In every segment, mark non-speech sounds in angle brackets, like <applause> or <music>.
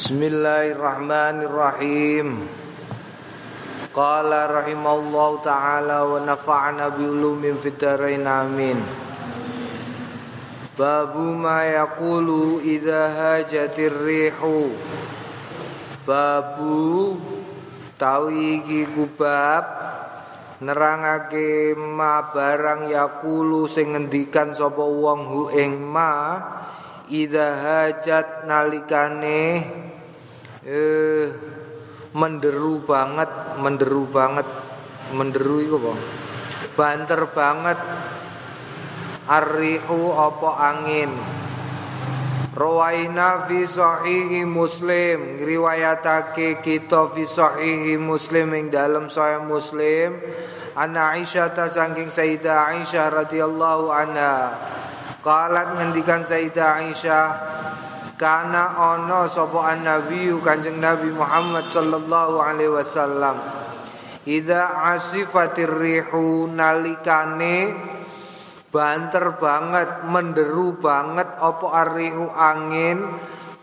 Bismillahirrahmanirrahim. Qala rahimallahu ta'ala wa nafa'na bi ulumin fitarain amin. Babu ma yaqulu idha hajatir rihu. Babu tawi kubab nerangake ma barang yaqulu sing ngendikan sapa wong hu ing ma Ida hajat nalikane eh menderu banget, menderu banget, menderu iku apa? Banter banget arrihu apa angin. Rawaina fi sahihi Muslim, riwayatake kita fi sahihi Muslim ing dalam sahih Muslim. Ana Aisyah ta saking Sayyidah Aisyah radhiyallahu anha. Kalat ngendikan Sayyidah Aisyah Kana ono sopo an nabi kanjeng Nabi Muhammad sallallahu alaihi wasallam. Ida asifatir rihu nalikane banter banget menderu banget opo arrihu angin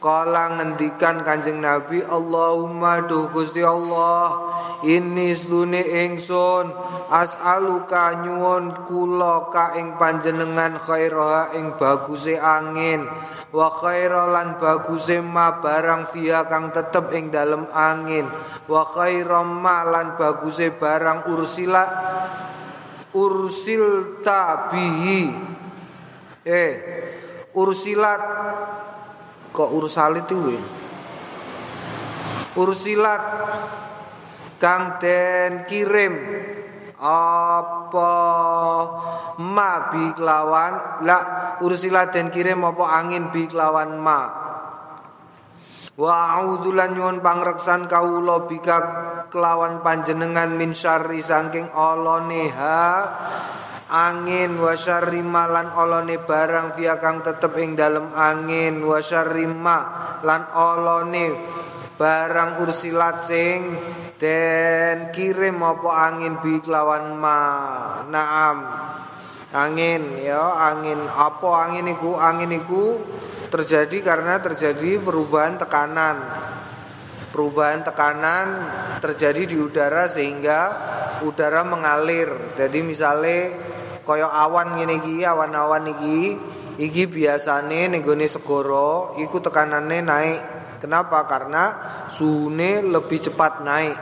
Kala ngendikan kanjeng Nabi Allahumma duh Gusti Allah Ini stune ingsun As'aluka nyuwun kula ka ing panjenengan khairaha ing baguse angin Wa khairalan baguse ma barang via kang tetep ing dalem angin Wa khairam ma lan baguse barang ursila Ursil tabihi Eh Ursilat kok ursalit kuwi ursilat kang den kirim. Apa? Ma bi kelawan. La ursilat den kirim apa angin bi kelawan ma? Wa a'udzu lan nyuwun pangreksan kawula bika kelawan panjenengan min syarri saking alone ha angin wasyarima lan olone barang via kang tetep ing dalem angin. Wasyarima lan olone barang ursilat sing den kirim apa angin bi kelawan ma. Naam. Angin ya angin. Apa angin iku? Angin iku terjadi karena terjadi perubahan tekanan. Perubahan tekanan terjadi di udara sehingga udara mengalir. Jadi misalnya kaya awan ngene iki awan-awan iki iki biasane ning gone segara iku tekanannya naik. Kenapa? Karena suhune lebih cepat naik.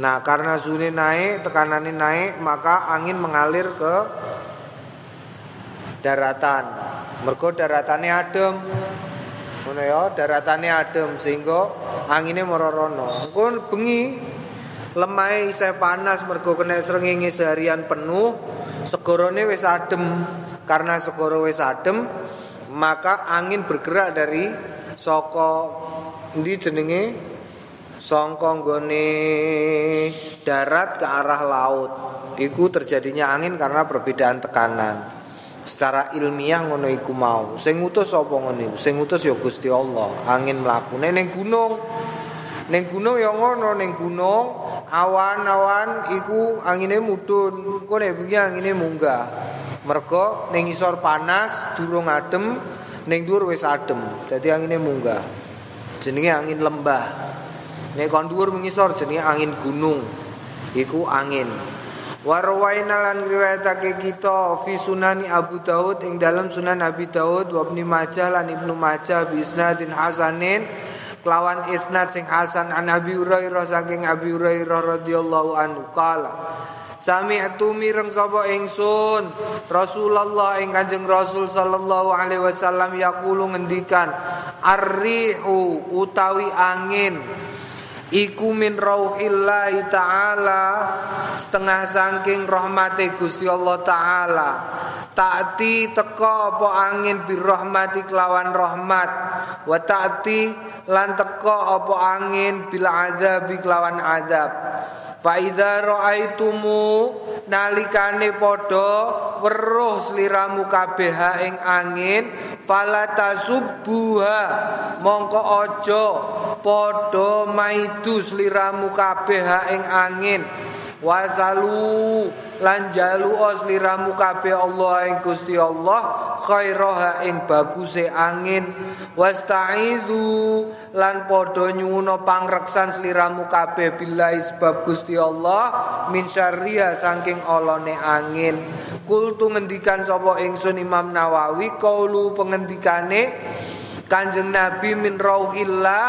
Nah karena suhune naik tekanannya naik maka angin mengalir ke daratan. Mergo daratannya adem. Ngono ya daratannya adem sehingga anginnya merorono engko bengi lemai saya panas mergo kena srengenge seharian penuh. Segorone wis adem. Karena segoro wis adem maka angin bergerak dari soko ndi jenenge? Nggone darat ke arah laut. Iku terjadinya angin karena perbedaan tekanan. Secara ilmiah ngono iku mau. Sing ngutus sapa ngono sing ngutus ya Gusti Allah. Angin mlaku. Ning gunung. Neng gunung ya ngono neng gunung awan-awan iku angine mudhun. Nek bengi angine munggah. Mergo ning isor panas durung adem, ning dhuwur wis adem. Dadi angine munggah. Jenenge angin lembah. Nek kon dhuwur mengisor jenenge angin gunung. Iku angin. Warwaina lan riwayatake kita fi sunani Abu Daud ing dalam sunan Abi Daud wa Ibnu Majah lan Ibnu Majah bi isnadin hasanin kelawan isnad sing hasan an Abi Hurairah saking Abi Hurairah radhiyallahu anhu. Qala Sami'tu mireng sapa ingsun? Rasulullah ing Kanjeng Rasul sallallahu alaihi wasallam yaqulu ngendikan arrihu utawi angin iku min rauhillahi taala setengah saking rahmate Gusti Allah taala. Taati teko apa angin birahmati kelawan rahmat. Wa taati lan teko apa angin bila azab kelawan azab Fa idza raaitumu nalikane padha weruh sliramu kabeh ing angin fala tasubbuha mongko aja padha maidu sliramu kabeh ing angin wasalu lan jalu sliramu kabeh Allah ing Gusti Allah khairaha ing baguse angin. Wastaizu lan padha nyuwuna pangreksan sliramu kabeh billahi sebab Gusti Allah min syarriha saking olone angin. Kultu ngendikan sapa ingsun Imam Nawawi kaulu pengendikane Kanjeng Nabi min rauhillah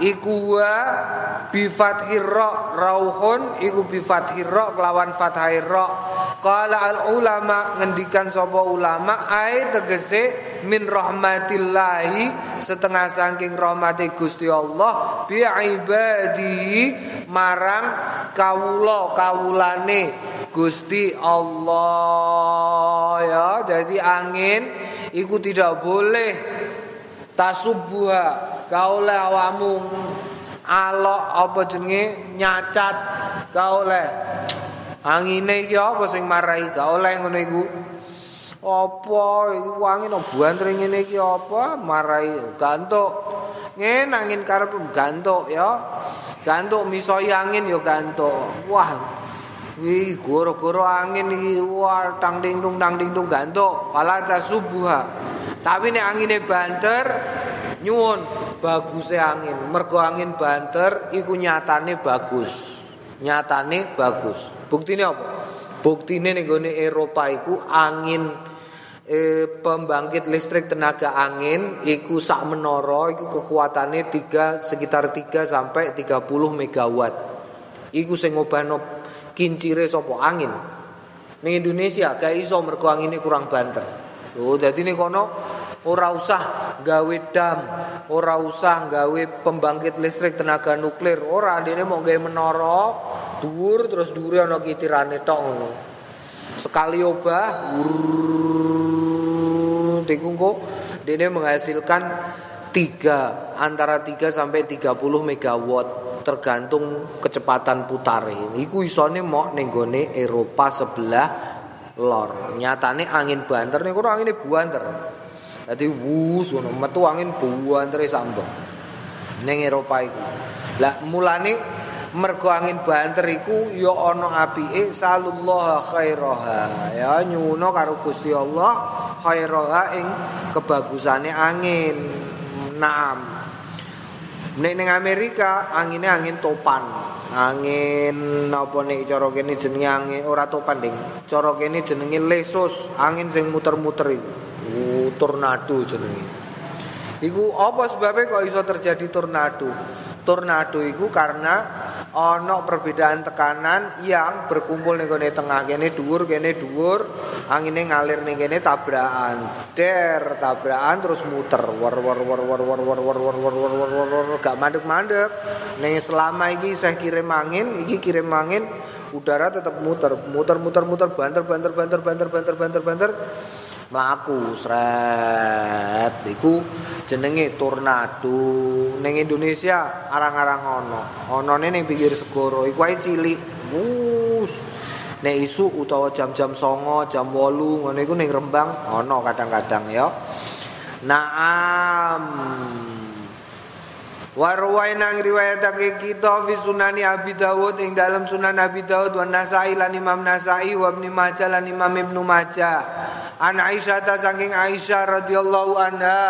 iku wa bi fathir ra rauhun iku bi fathir kelawan fathai ra. Qala al ulama ngendikan sapa ulama ai tegese min rahmatillahi setengah saking rahmati Gusti Allah bi ibadi marang kawula kawulane Gusti Allah. Ya jadi angin iku tidak boleh tasubuha kau le awamu alok apa jenenge? Nyacat kau le angine iki apa sing marai kau le ngono iku. Apa wangi no buantre ngene iki apa? Marai gantuk. Ngen angin karep gantuk ya. Gantuk miso angin ya gantuk. Wah Wih, goro-goro angin iki wah tang ding tung tang ding tung gantuk fala tasubuha Tapi nek angine banter nyuwun baguse angin. Mergo angin banter iku nyatane bagus. Nyatane bagus. Buktine apa? Buktine ning gone Eropa iku angin eh, pembangkit listrik tenaga angin iku sak menara iku kekuatane 3 sekitar 3 sampai 30 megawatt. Iku sing ngobano kincire sapa angin. Ning Indonesia gak iso mergo angine kurang banter. Oh, dadi ning kono ora usah gawe dam, ora usah gawe pembangkit listrik tenaga nuklir, ora dene mau gawe menara dhuwur terus dhuwure ana kitirane tok ngono. Sekali obah dikungko dene menghasilkan 3 antara 3 sampai 30 megawatt tergantung kecepatan putare. Iku isone mok ning Eropa sebelah lor. Nyatane angin banter kono angine buanter. Dadi wus ngono metu angin buanter sambo. Ning Eropa iku. Lah mulane mergo angin banter iku ya ana apike sallallahu khairaha. Ya nyuwuna karo Gusti Allah khairaha ing kebagusane angin. Naam. Nek ning Amerika angine angin topan. angin apa nek cara kene jenenge angin? Ora topan ding. Cara kene jenenge lesus angin sing muter-muter iku. Uh, tornado jenenge. Iku apa sebabnya kok iso terjadi tornado tornado iku karena ana perbedaan tekanan yang berkumpul ning kene tengah kene dhuwur kene dhuwur angine ngalir ning kene tabrakan der tabrakan terus muter war war war war war war war war war war war war war gak mandek-mandek ning selama iki saya kirim angin iki kirim angin udara tetap muter muter muter muter banter banter banter banter banter banter banter mlaku sret. Iku jenenge tornado. Ning Indonesia arang-arang ana anane ning pinggir segara. Iku ae cilik. Mus nek isu utawa jam-jam songo jam 8 ngono iku ning Rembang ana kadang-kadang ya. Naam. Warwaina ngriwayatake kita fi sunani Abi Dawud. Ing dalam sunan Abi Dawud wa Nasai lan Imam Nasai wa Ibnu Majah lan Imam Ibnu Majah. An Aisyah ta saking Aisyah radhiyallahu anha.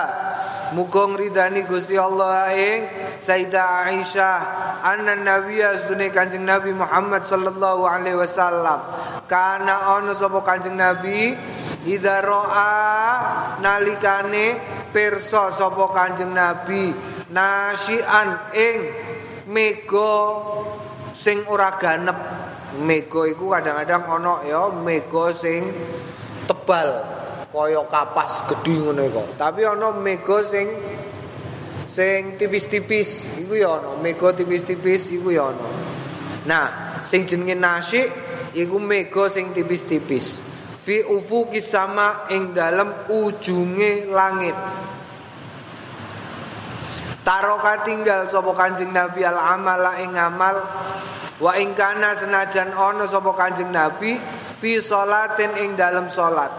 Muga ngridani Gusti Allah ing Sayyidah Aisyah anna Nabi asdune Kanjeng Nabi Muhammad sallallahu alaihi wasallam. Kana ono sapa Kanjeng Nabi idza ra'a nalikane pirsa sapa Kanjeng Nabi nasian ing mega sing ora ganep mega iku kadang-kadang ana ya mega sing tebal kaya kapas gedhi ngono kok tapi ana mega sing sing tipis-tipis iku ya ana. Mega tipis-tipis iku ya ana. Nah sing jenenge nasi iku mega sing tipis-tipis. Fi ufuqis sama ing dalem ujunge langit. Taroka tinggal sapa Kanjeng Nabi al amala ing amal wa ing kana senajan ana sapa Kanjeng Nabi fi salatin ing dalam salat.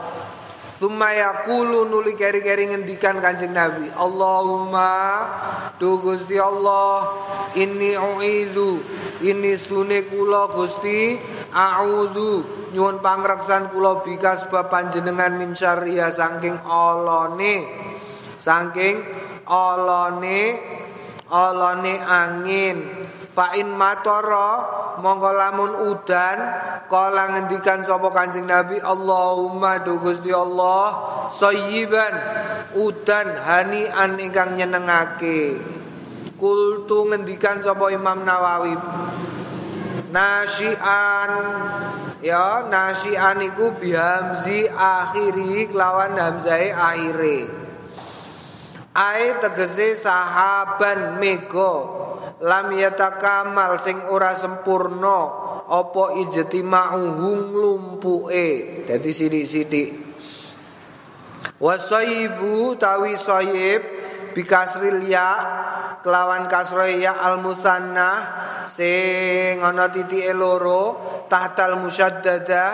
Thumma yaqulu nuli keri-keri ngendikan Kanjeng Nabi, Allahumma tu Gusti Allah, inni uizu, ini stune kula Gusti, a'udzu nyuwun pangreksan kula bika sebab panjenengan min syarriya saking alone saking alone alone angin. Fa in matara monggo lamun udan kala ngendikan sapa Kanjeng Nabi Allahumma du Gusti Allah sayyiban udan hanian ingkang nyenengake. Kultu ngendikan sapa Imam Nawawi Nasian ya nasian iku bihamzi akhiri kelawan hamzai akhire Ai tegese sahaban mego lam yatakamal sing ora sempurna apa ijtima'uhum lumpuke? Dadi sithik-sithik wasaibu tawi saib bikasril ya kelawan kasra ya al musanna sing ana titike loro tahtal musyaddadah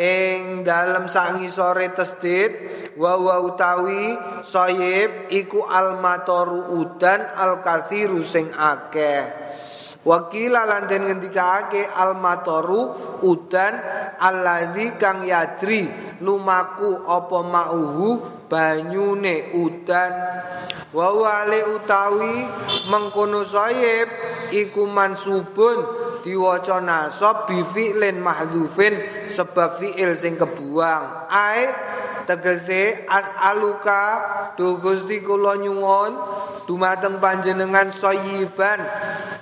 ing dalem sangi sore tasdid wa wa utawi sayib iku al matoru udan al kathiru sing akeh. Wakila lan den ngendikake al matoru udan alladzi kang yajri lumaku apa mauhu banyune udan wa wale utawi mengkono sayib iku mansubun diwaca nasab bi fi'lin mahdzufin sebab fi'il sing kebuang. Ai tegese as'aluka do Gusti kula nyuwun dumateng panjenengan sayiban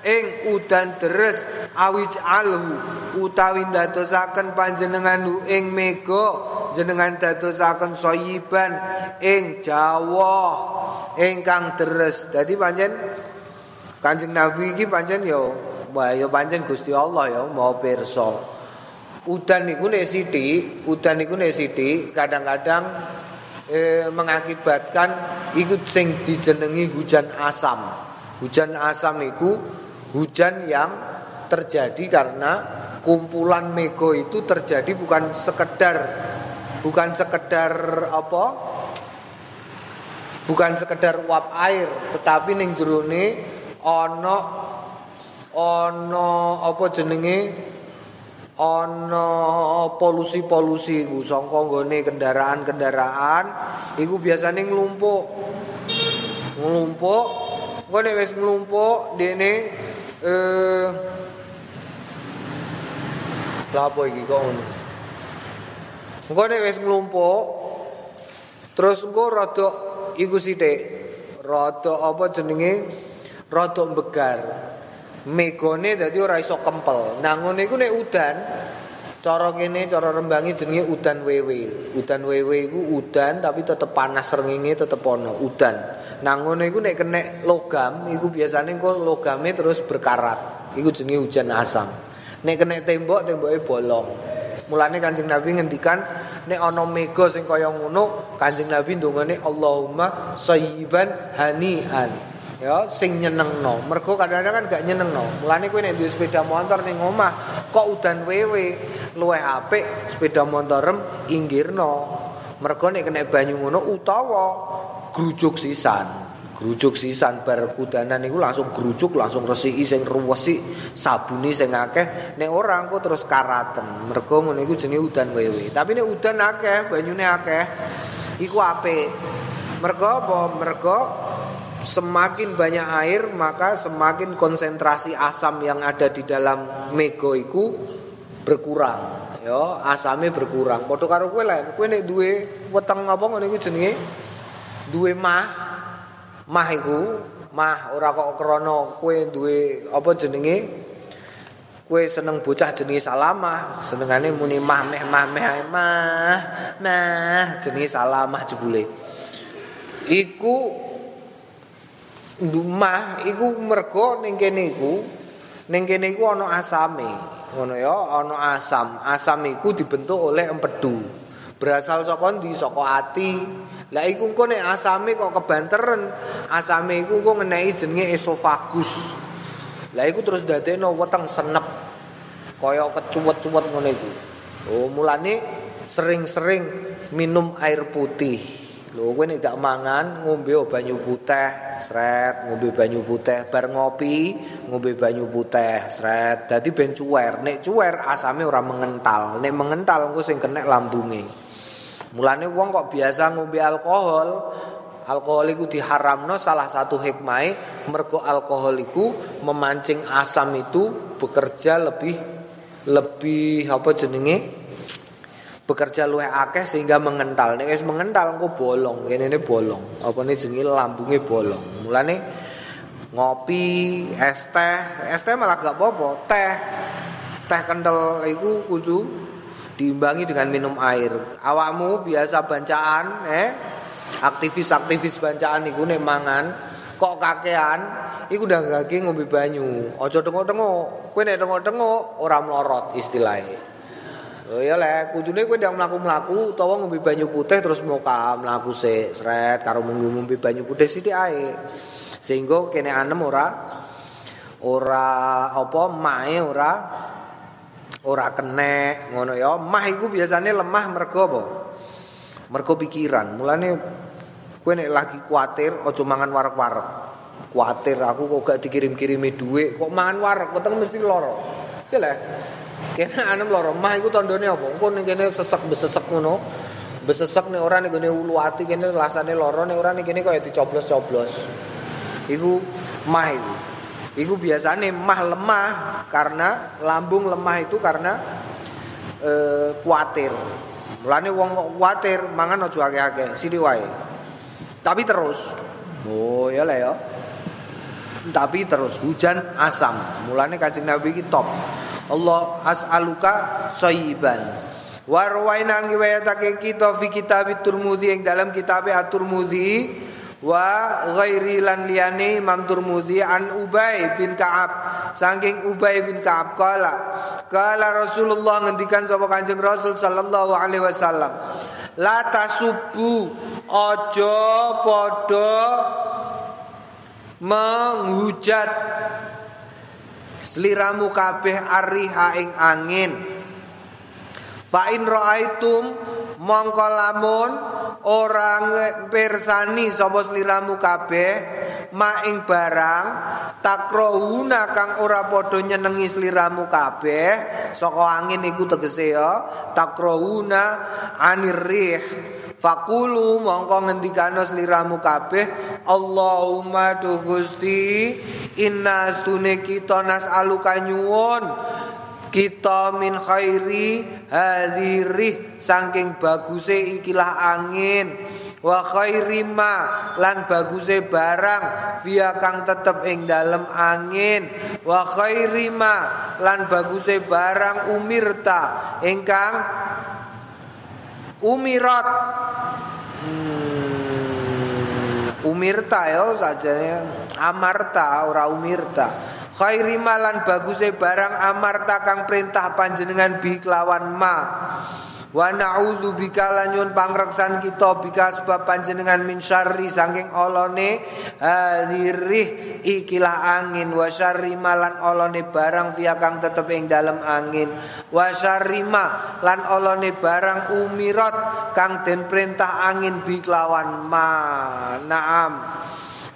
ing udan deres awij alhu utawi ndadosaken panjenengan ing mega jenengan dadosaken sayiban ing Jawa ingkang deres. Dadi pancen Kanjeng Nabi iki pancen yo wah yo pancen Gusti Allah ya mau pirsa udan niku nek sithik udan niku nek kadang-kadang eh, mengakibatkan ikut sing dijenengi hujan asam. Hujan asam iku hujan yang terjadi karena kumpulan mego itu terjadi bukan sekedar bukan sekedar apa bukan sekedar uap air tetapi ning jerone ana ana apa jenenge? Ana polusi-polusi iku. Saka nggone kendaraan-kendaraan iku biasane nglumpuk. Nglumpuk. Engko nek wis nglumpuk dene eh lapo iki kok ngono? Engko nek wis nglumpuk. Terus engko rada iku sithik rada apa jenenge? Rada mbegar. Megone dadi ora iso kempel. Nah ngono iku nek udan cara kene cara rembangi jenenge udan wewe. Udan wewe iku udan tapi tetep panas srengenge tetep ana udan. Nah ngono iku nek kena logam iku biasane kok logame terus berkarat. Iku jenenge hujan asam. Nek kena tembok temboke bolong mulane Kanjeng Nabi ngendikan nek ana mega sing kaya ngono Kanjeng Nabi ndongane Allahumma sayyiban hanian. Ya sing nyenengno. Mergo kadang-kadang kan gak nyenengno. Mulane kowe nek duwe sepeda motor ning omah kok udan wewe? Luwih apik sepeda motorem inggirno. Mergo nek kena banyu ngono utawa grujuk sisan grujuk sisan bar kudanan iku langsung grujuk langsung resiki sing ruwesi sabuni sing akeh. Nek ora engko terus karaten. Mergo ngono iku jenenge udan wewe. Tapi nek udan akeh banyune akeh iku apik. Mergo apa? Mergo semakin banyak air maka semakin konsentrasi asam yang ada di dalam mego iku berkurang. Ya asame berkurang. Padha karo kowe lah. Kowe nek duwe weteng apa ngene iku jenenge? Duwe mah mah iku mah ora kok krana kowe duwe apa jenenge kowe seneng bocah jenenge salamah senengane muni mah meh mah meh mah mah jenenge salamah jebule iku Dumah iku mergo ning kene iku ning kene iku ana asame. Ngono ya, ana asam. Asam iku dibentuk oleh empedu. Berasal saka ndi? Saka ati. Lah iku engko nek asame kok kebanteren, asame iku engko ngeneki jenenge esofagus. Lah iku terus dadekno weteng senep. Kaya kecuwet-cuwet ngono iku. Oh, mulane sering-sering minum air putih. Lho kowe nek gak mangan ngombe banyu putih, sret, ngombe banyu putih, bar ngopi ngombe banyu putih, sret. Dadi ben cuwer. Nek cuwer asame ora mengental. Nek mengental engko sing kena lambunge. Mulane wong kok biasa ngombe alkohol, alkohol itu diharamno salah satu hikmah mergo alkohol itu memancing asam itu bekerja lebih lebih apa jenenge bekerja luwih akeh sehingga mengental. Nek wis mengental engko bolong, kene bolong. Apa ne jenenge lambunge bolong. Mulane ngopi, es teh, es teh malah gak apa-apa. Teh teh kental iku kudu diimbangi dengan minum air. Awakmu biasa bancaan, eh aktivis-aktivis bancaan iku nek mangan kok kakean iku udah gak ngombe banyu. Aja tengok-tengok, kowe nek tengok-tengok ora mlorot istilahnya. Oh iya le, kudune kowe ndang mlaku-mlaku utawa ngombe banyu putih terus muka mlaku sik sret karo ngombe banyu putih sithik ae. Sehingga kene anem ora ora apa mae ora ora kenek ngono ya. Mah iku biasane lemah mergo apa? Mergo pikiran. Mulane kowe nek lagi kuatir aja mangan warek-warek. Kuatir aku kok gak dikirim-kirimi dhuwit, kok mangan warek, weteng mesti lara. Ya le. Kene anem loro mah iku tandane apa? Engko ning kene sesek besesek ngono. Besesek nek ora ning gone ulu ati kene rasane loro nek ora ning kene kaya dicoblos-coblos. Iku mah iku. Iku biasane mah lemah karena lambung lemah itu karena eh kuatir. Mulane wong kok kuatir mangan aja akeh-akeh, sithik wae. Tapi terus. Oh ya lah ya. Tapi terus hujan asam. Mulane Kanjeng Nabi iki top. Allah as'aluka sayyiban wa rawainan kita fi kitab Turmudi yang dalam kitab At-Turmudi wa ghairi lan liyane Imam Turmudi an Ubay bin Ka'ab. Saking Ubay bin Ka'ab kala kala Rasulullah ngendikan sapa Kanjeng Rasul sallallahu alaihi wasallam la tasubbu aja padha menghujat sliramu kabeh ariha ing angin. Fa in raaitum mongko lamun orang persani sapa sliramu kabeh ma ing barang takrohuna kang ora padha nyenengi sliramu kabeh saka angin iku tegese ya takrohuna anirih Fakulu mongko ngendikano sliramu kabeh Allahumma tu Gusti inna stune kita nas'aluka nyuwun kita min khairi hadhirih saking baguse ikilah angin. Wa khairi ma lan baguse barang via kang tetep ing dalem angin. Wa khairi ma lan baguse barang umirta ingkang umirat hmm, umirta ya saja amarta ora umirta khairi malan baguse barang amarta kang perintah panjenengan bi kelawan ma. Wa na'udzu bika lan pangreksan kita bika sebab panjenengan min syarri saking olone hadirih ikilah angin. Wa syarri malan olone barang via kang tetep ing dalem angin. Wa syarri ma lan olone barang umirat kang den perintah angin bi kelawan ma. Naam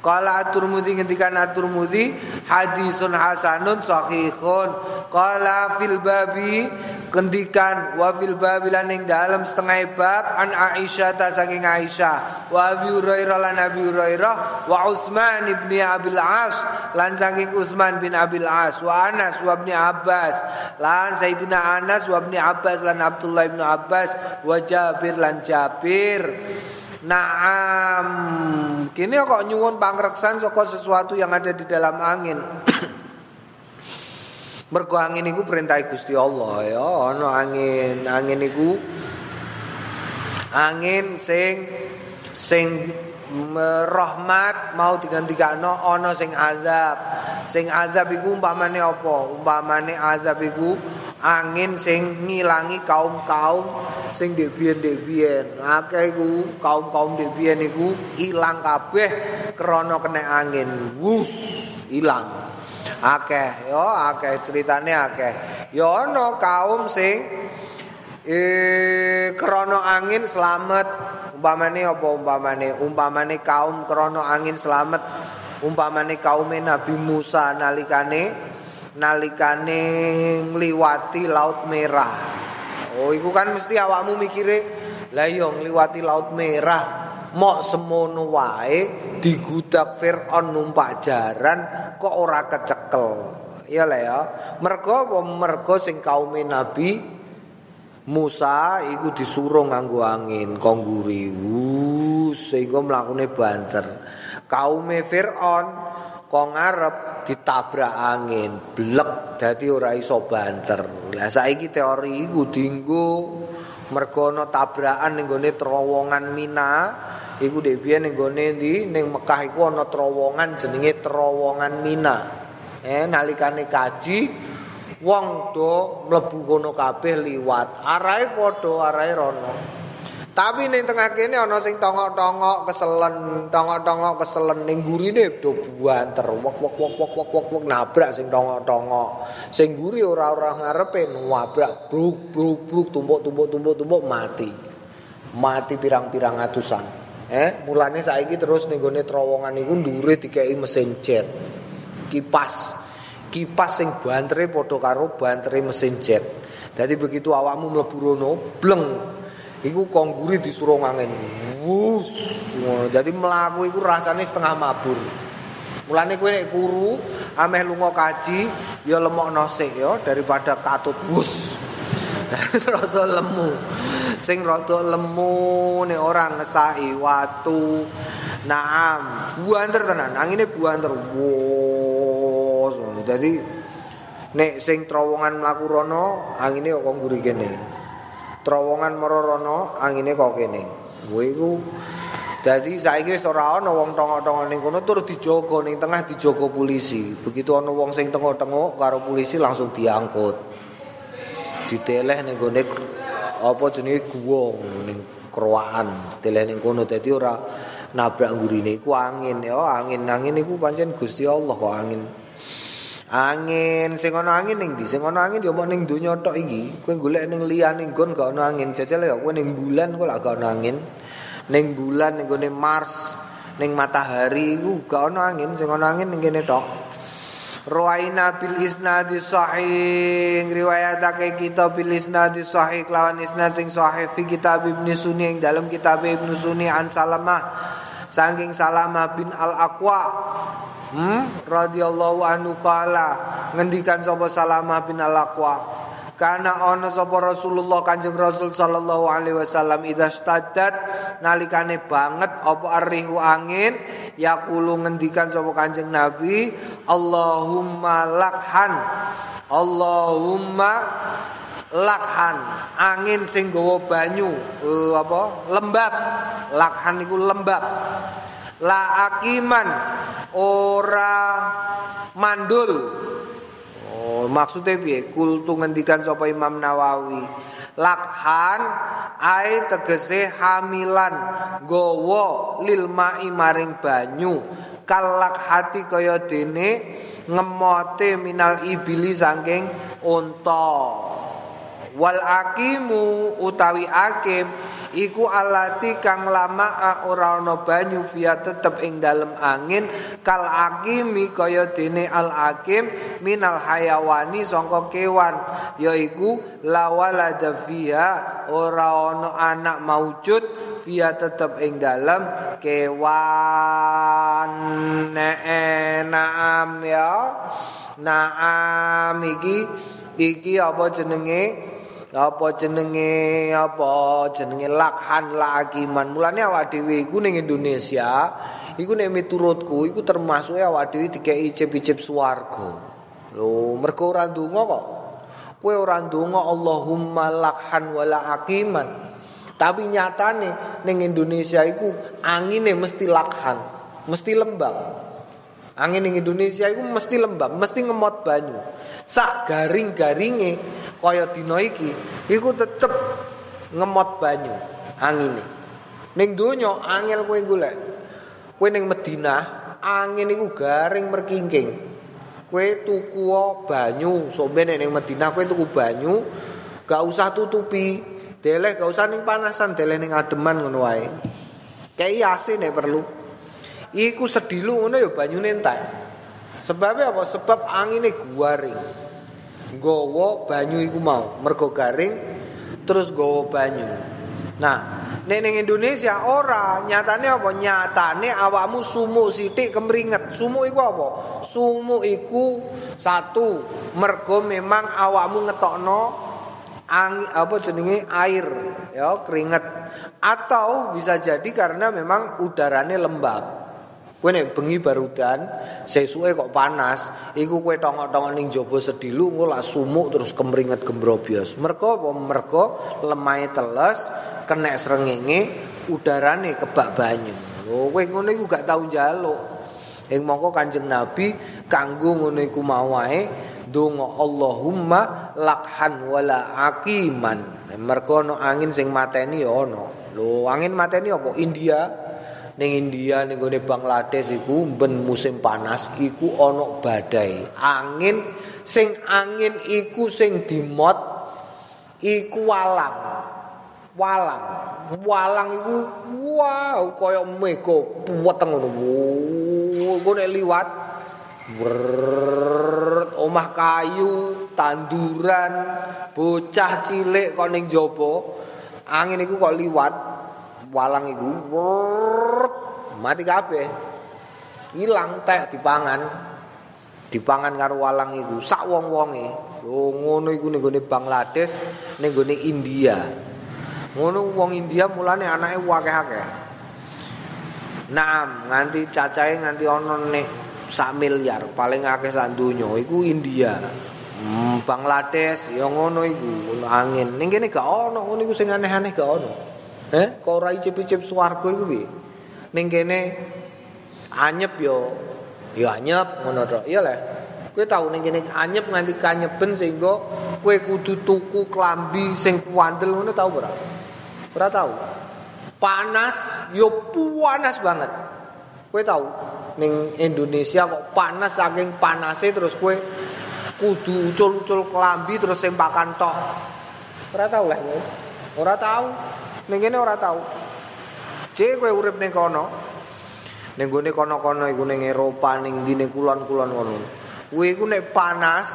Qala At-Tirmidzi ngendikan At-Tirmidzi hadisun hasanun sahihun. Qala fil babi kendikan wa fil babi lan ing dalam setengah bab an Aisyah ta saking Aisyah wa Abi Hurairah lan Abi Hurairah wa Utsman ibni Abil As lan saking Utsman bin Abil As wa Anas wa ibni Abbas lan Sayyidina Anas wa ibni Abbas lan Abdullah ibn Abbas wa Jabir lan Jabir Naam. Kini kok nyuwun pangreksan saka sesuatu yang ada di dalam angin. <clears throat> Mergo angin iku perintah Gusti Allah ya, ana angin. Angin iku angin sing sing rahmat mau digantikano ana sing azab. Sing azab iku umpamane apa? Umpamane azab iku angin sing ngilangi kaum-kaum sing debian-debian. Akeh iku kaum-kaum debian iku ilang kabeh krana kena angin. Wus, ilang. Akeh yo akeh ceritane akeh. Yo ana kaum sing eh krana angin selamat umpamane apa umpamane umpamane kaum krana angin selamat umpamane kaum Nabi Musa nalikane nalikane ngliwati laut merah. Oh iku kan mesti awakmu mikire lah yo ngliwati laut merah. Mok semono wae digudak Firaun numpak jaran kok ora kecekel? Ya lah ya. Mergo mergo sing kaum Nabi Musa iku disuruh nganggo angin kongguri sehingga mlakune banter. Kaume Firaun kok ngarep ditabrak angin, blek dadi ora iso banter. Lah saiki teori iku mergo ana tabrakan ning gone terowongan Mina. Iku dhek biyen ning gone ndi ning Mekah iku ana terowongan jenenge terowongan Mina. Eh nalikane kaji wong do mlebu kono kabeh liwat arahe padha arahe rono tapi ning tengah kene ana sing tongok-tongok keselen tongok-tongok keselen. Ning gurine do buanter wok wok wok wok wok wok, wok nabrak sing tongok-tongok. Sing guri ora-ora ngarepe nabrak bruk bruk bruk tumpuk-tumpuk tumpuk-tumpuk mati. Mati pirang-pirang atusan. Eh mulane saiki terus ning gone terowongan iku ndure dikeki mesin jet. Kipas. Kipas sing bantere padha karo bantere mesin jet. Dadi begitu awakmu mlebu rono, bleng. Iku kongguri disuruh angin. Wus. Dadi mlaku iku rasane setengah mabur. Mulane kowe nek kuru ameh lunga kaji ya lemokno sik ya daripada katut wus. <laughs> rada lemu. Sing rada lemu nek ora ngesaki watu. Naam, buanter tenan. Angine buanter. Ngono. Dadi nek sing terowongan mlaku rono, angine kok ngguri kene. Terowongan mara rono, angine kok kene. Kowe iku Dadi saiki wis ora ana wong tongok-tongok ning kono tur dijogo ning tengah dijogo polisi. Begitu ana wong sing tengok-tengok karo polisi langsung diangkut. Diteleh ning gone apa jenenge guwa ning kroaan. Teleh ning kono dadi ora nabrak gurine iku angin ya angin angin iku pancen Gusti Allah kok angin angin sing ana angin ning ndi? Sing ana angin ya mok ning donya tok iki. Kowe golek ning liyane nggon gak ana angin. Jajal ya kowe ning bulan kok gak ana angin. Ning bulan ning gone Mars ning matahari iku gak ana angin. Sing ana angin ning kene tok. Ruwaina bil isnadi sahih. Riwayatake kita bil isnadi sahih lawan isnad sing sahih. Fi kitab Ibnu Sunni ing dalam kitab Ibnu Sunni an Salamah. Sangking Salama bin Al-Aqwa hmm? radhiyallahu anhu kala ngendikan sapa Salama bin Al-Aqwa. Karena ono sapa Rasulullah Kanjeng Rasul sallallahu alaihi wasallam idza staddat nalikane banget apa arrihu angin? Yaqulu ngendikan sapa Kanjeng Nabi Allahumma lakhan Allahumma lakhan. Angin sing banyu uh, apa? Lembab. Lakhan iku lembab la akiman ora mandul. Oh maksudnya piye? Kultu ngendikan sapa Imam Nawawi. Lakhan ai tegese hamilan gowo lil mai maring banyu. Kalak hati kaya dene ngemote minal ibili saking unta. Wal akimu utawi akim iku alati kang lama ora ana banyu via tetep ing dalem angin. Kal akimi kaya dene al akim minal hayawani sangka kewan yaiku lawalada via ora ana anak maujud via tetep ing dalem kewan. Naam ya. Naam iki iki apa jenenge apa jenenge apa jenenge lakhan lakiman mulane awak dhewe iku ning Indonesia iku nek miturutku iku termasuk awak dhewe dikeki icip-icip swarga. Lho mergo ora ndonga kok. Kowe ora ndonga Allahumma lakhan wala akiman. Tapi nyatane ning Indonesia iku angine mesti lakhan mesti lembab. Angin ning Indonesia iku mesti lembab mesti ngemot banyu. Sak garing-garinge kaya dina iki iku tetep ngemot banyu angine ning donya angel kowe golek kowe ning Madinah angin iku garing merkingking kowe tuku banyu sombe ning Madinah kowe tuku banyu gak usah tutupi Deleh gak usah ning panasan, deleh ning ademan ngono wae. Kayak AC nek perlu. Iku sedilu ngono ya banyune entek. Sebab apa? Sebab angine garing. Gowo banyu iku mau, mergo garing terus gowo banyu. Nah, nek ning Indonesia ora, nyatane apa? Nyatane awakmu sumuk sithik kemringet. Sumuk iku apa? Sumuk iku satu, mergo memang awakmu ngetokno angin apa jenenge air ya keringet atau bisa jadi karena memang udaranya lembab kowe nek bengi barudan sesuke kok panas iku kowe tongok-tongok ning jaba sedilu engko lak sumuk terus kemringet gembrobyos mergo apa? Mergo lemahe teles kena srengenge udarane kebak banyu. Kowe ngono iku gak tau njaluk. Ing mongko Kanjeng Nabi kanggo ngono iku mau wae donga Allahumma lakhan wala aqiman. Mergo ana angin sing mateni ya ana. Lho angin mateni apa? India ning India ning gone Bangladesh iku ben musim panas iku ana badai. Angin sing angin iku sing dimot iku walang. Walang. Walang iku wow kaya mega weteng ngono. Ngono liwat omah kayu, tanduran, bocah cilik kok ning jaba. Angin iku kok liwat walang iku. Mati kabeh. Ilang tek dipangan. Dipangan karo walang iku sak wong-wonge. Lho ngono iku ning gone Bangladesh, ning gone India. Ngono wong India mulane anake akeh-akeh. Nah, nganti cacahe nganti ana nek sak miliar paling akeh sak donya iku India. Hmm, Bangladesh ya ngono iku angin. Ning kene gak ono ngono iku sing aneh-aneh gak ono. Eh, kok ora icip-icip swarga iku piye? Ning kene anyep yo yo anyep ngono to. Iya le. Kowe tau ning kene anyep nganti kanyeben sehingga kowe kudu tuku klambi sing kuandel ngono tau ora? Ora tau. Panas yo panas banget. Kowe tau ning Indonesia kok panas saking panase terus kue kudu ucul-ucul kelambi terus sempakan tok. Ora tau lah. Ora tau. Ning kene ora tau. Cek kowe urip ning kono. Ning gone kono-kono iku ning Eropa ning ning kulon-kulon ngono. Kowe iku nek panas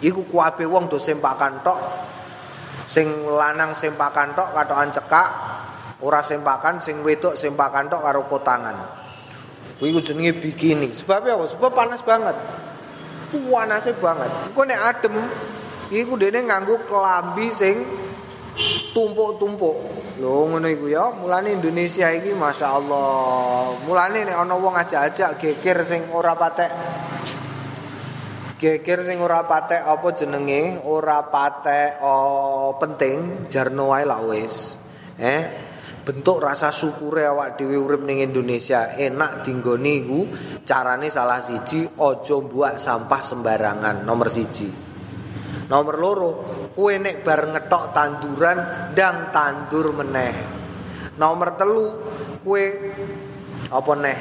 iku kuape wong do sempakan tok. Sing lanang sempakan tok katokan cekak, ora sempakan sing wedok sempakan tok karo kotangan. Kuwi ku jenenge bikini. Sebab apa? Sebab panas banget. Panase banget. Engko nek adem iku dene nganggo kelambi sing tumpuk-tumpuk. Lho ngono iku ya, mulane Indonesia iki Masya Allah Mulane nek ana wong ajak-ajak geger sing ora patek. Geger sing ora patek apa jenenge, ora patek oh, penting. Jarno wae lak wis. Eh, bentuk rasa syukure awak dhewe urip ning Indonesia. Enak dinggoni iku carane salah siji aja buak sampah sembarangan. Nomor siji nomor loro kowe nek bar ngetok tanduran ndang tandur meneh. Nomor telu kowe apa neh?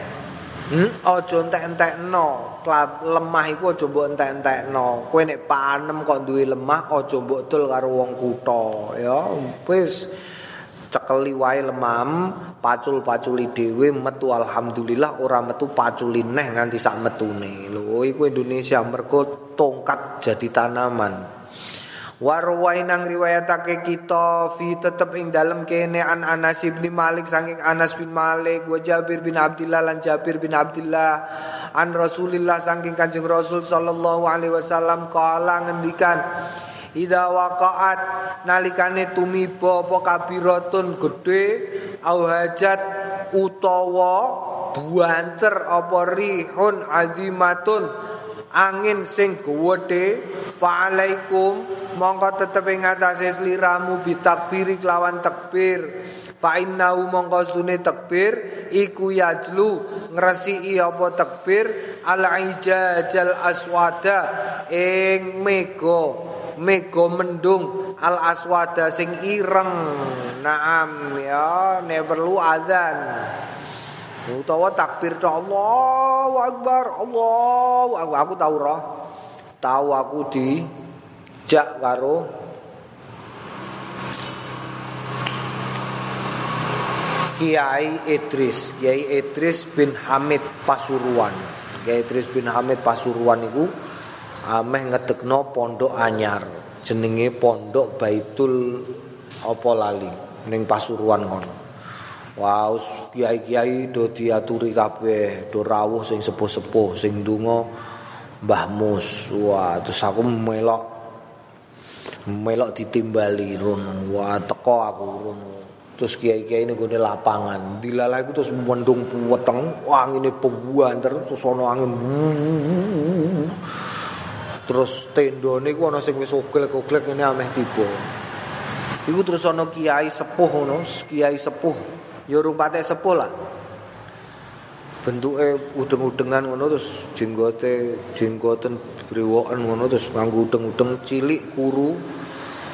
Hmm, aja entek-entekno, lemah iku aja mbok entek-entekno. Kowe nek panem kok duwe lemah aja mbok dol karo wong kutha, ya. Wis. Cekeli wae lemam pacul-paculi dhewe metu alhamdulillah ora metu paculi neh nganti sak metune. Lho iku Indonesia mergo tongkat jadi tanaman Warwai nang riwayatake kita fi tetep ing dalem kene an Anas bin Malik saking Anas bin Malik wa Jabir bin Abdullah lan Jabir bin Abdullah an Rasulillah saking Kanjeng Rasul sallallahu alaihi wasallam kala ngendikan Ida waqaat nalikane tumiba apa kabiratun gedhe au hajat utawa buanter apa rihun azimatun angin sing gedhe fa alaikum mongko tetep ing atase sliramu bitakbiri kelawan takbir fa innahu mongko sune takbir iku yajlu ngresiki apa takbir al ijajal aswada ing mega mega mendung. Al aswada sing ireng. Naam ya ne perlu adzan. Utawa takbir to Allahu akbar Allahu akbar. Aku tahu roh. Tahu aku di dijak karo Kiai Idris, Kiai Idris bin Hamid Pasuruan. Kiai Idris bin Hamid Pasuruan itu ameh ngedekno pondok anyar. Jenenge pondok Baitul apa lali ning Pasuruan ngono. Wau wow, kiai-kiai do diaturi kabeh, do rawuh sing sepuh-sepuh, sing donga Mbah Mus. Wah, terus aku melok melok ditimbali rono. Wah, teko aku rono. terus kiai-kiai gue lapangan. Dilalah itu terus mendung puweteng. Angin ini pebuan terus ono angin. Terus tendo ini gue nasi wis oglek ini ameh tiba. Iku terus ono kiai sepuh ono kiai sepuh. Ya rumpate sepuh lah bentuknya udeng-udengan ngono terus jenggote jenggoten brewoken ngono terus nganggo udeng-udeng cilik kuru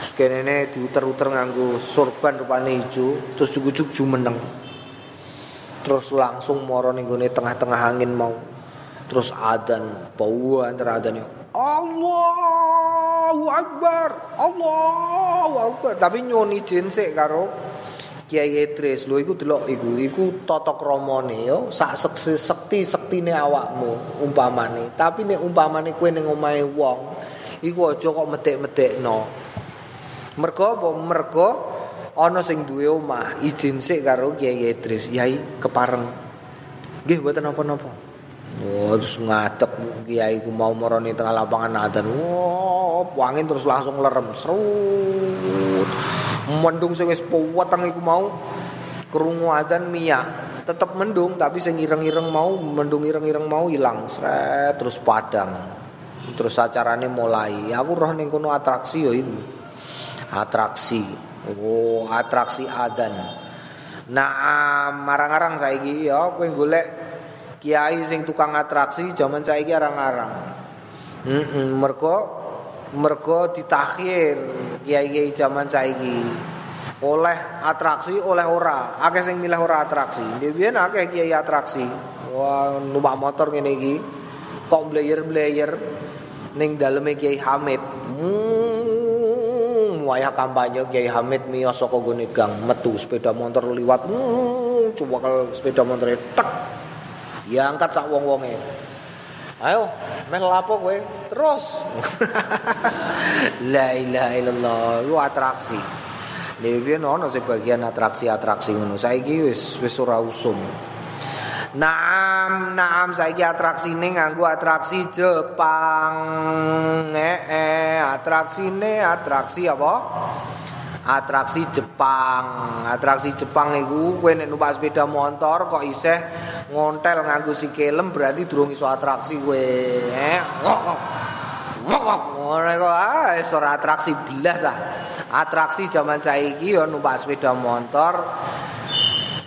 Terus kene diuter-uter nganggo sorban rupane ijo, terus jujuk jumeneng. Terus langsung moro ning tengah-tengah angin mau. Terus adan, bau antara adan Allahu Akbar, Allahu Akbar. Tapi nyoni jinsik karo Kiai Idris lho iku delok iku iku tata kramane yo sak sekti sektine awakmu umpamane tapi nek umpamane kowe ning omahe wong iku aja kok medek-medekno Mergo apa? Mergo ana sing duwe omah izin sik karo Kiai Idris. Yai kepareng. Nggih mboten napa-napa. Oh, terus ngadeg Kiai ku mau marani tengah lapangan adzan. Wah, oh, angin terus langsung lerem. Serut. Mendung sing wis puweteng iku mau krungu adzan miyak. Tetep mendung tapi sing ireng-ireng mau mendung ireng-ireng mau ilang. Sret terus padang. Terus acarane mulai. Aku roh ning kono atraksi yo iku. atraksi oh atraksi adan nah marang-arang saiki ya kowe golek kiai sing tukang atraksi zaman saiki arang-arang heeh mm -mm, mergo mergo ditakhir kiai-kiai zaman saiki. Oleh atraksi oleh ora. Akeh sing milih ora atraksi. Dhewe akeh kiai atraksi. Wah numpak motor ngene iki. Kok blayer-blayer ning daleme Kiai Hamid. Hmm, wayah kampanye Kiai Hamid miyos saka gone gang. Metu sepeda motor liwat. Hmm, coba kalau sepeda motor tek. Diangkat sak wong-wonge ayo meh lapo kowe. Terus. La ilaha illallah lu atraksi. Dewi ono sebagian atraksi-atraksi ngono? Saiki wis wis ora usum. Naam, naam saiki atraksine nganggo atraksi Jepang. Eh, eh atraksine atraksi apa? Atraksi Jepang. Atraksi Jepang iku kowe nek numpak sepeda motor kok isih ngontel nganggo sikilem berarti durung iso atraksi kowe. Eh. Ngono kok ah ora atraksi blas ah. Atraksi zaman saiki ya numpak sepeda motor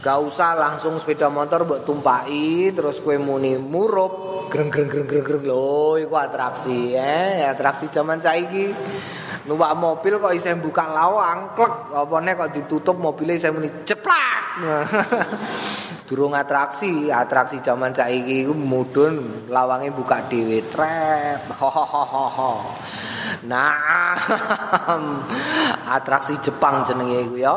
Gak usah langsung sepeda motor buat tumpai terus kue muni murup greng greng greng greng greng lo iku atraksi eh atraksi zaman saiki numpak mobil kok iseng buka lawang klek apa kok ditutup mobilnya iseng muni ceplak <laughs> durung atraksi atraksi zaman saiki iku mudun lawangnya buka dhewe tret <laughs> Nah, atraksi Jepang jenenge iku ya.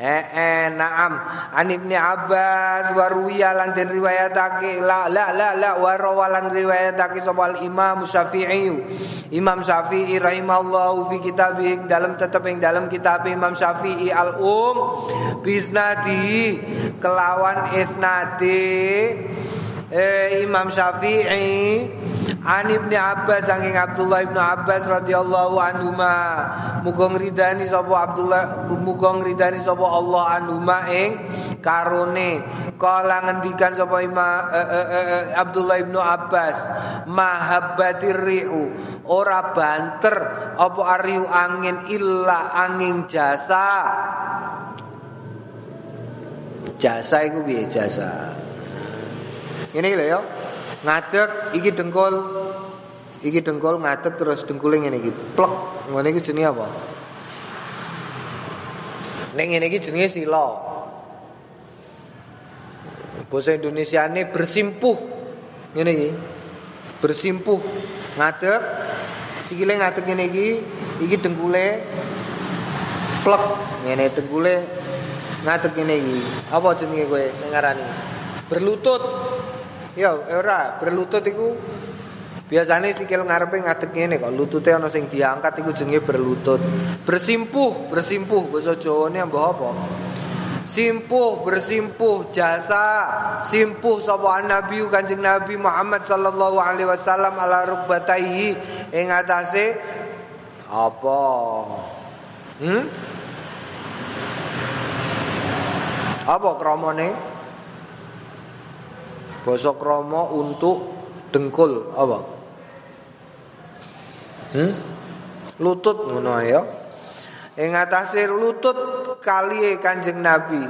Eh, eh naam. An Ibnu Abbas wa ruwiya lan den riwayatake la la la la wa rawalan riwayatake sapa Imam Syafi'i. Imam Syafi'i rahimahullahu fi kitabih dalam tetep ing dalam kitab Imam Syafi'i al-Um. Bisnadi kelawan isnadi eh, Imam Syafi'i An Ibnu Abbas saking Abdullah Ibnu Abbas radhiyallahu anhu ma muga ngridani sapa Abdullah muga ngridani sapa Allah anhu ma ing karone. Kala ngendikan sapa Ima eh, eh, eh, Abdullah Ibnu Abbas mahabbatir rihu ora banter apa arihu angin illa angin jasa. Jasa iku piye jasa? Ini lho ya ngadeg iki dengkul iki dengkul ngadeg terus dengkule ngene iki. Plek ngene iki jenenge apa? Ning ngene iki jenenge sila. Bahasa Indonesia ini bersimpuh. Ngene iki. Bersimpuh. Ngadeg sikile ngadeg ngene iki iki dengkule plek ngene dengkule ngadeg ngene iki. Apa jenenge kowe? Ngarani? Berlutut. Ya, ora, berlutut iku biasanya sikil ngarepe ngadeg ngene kok lutute ana sing diangkat iku jenenge berlutut. Bersimpuh, bersimpuh basa Jawane mbah apa? Simpuh bersimpuh jasa simpuh sapa nabi Kanjeng Nabi Muhammad sallallahu alaihi wasallam ala rukbataihi ing atase apa? Hmm? Apa kramane? Basa krama untuk dengkul apa? Hmm? Lutut ngono ya. Ing lutut kali Kanjeng Nabi.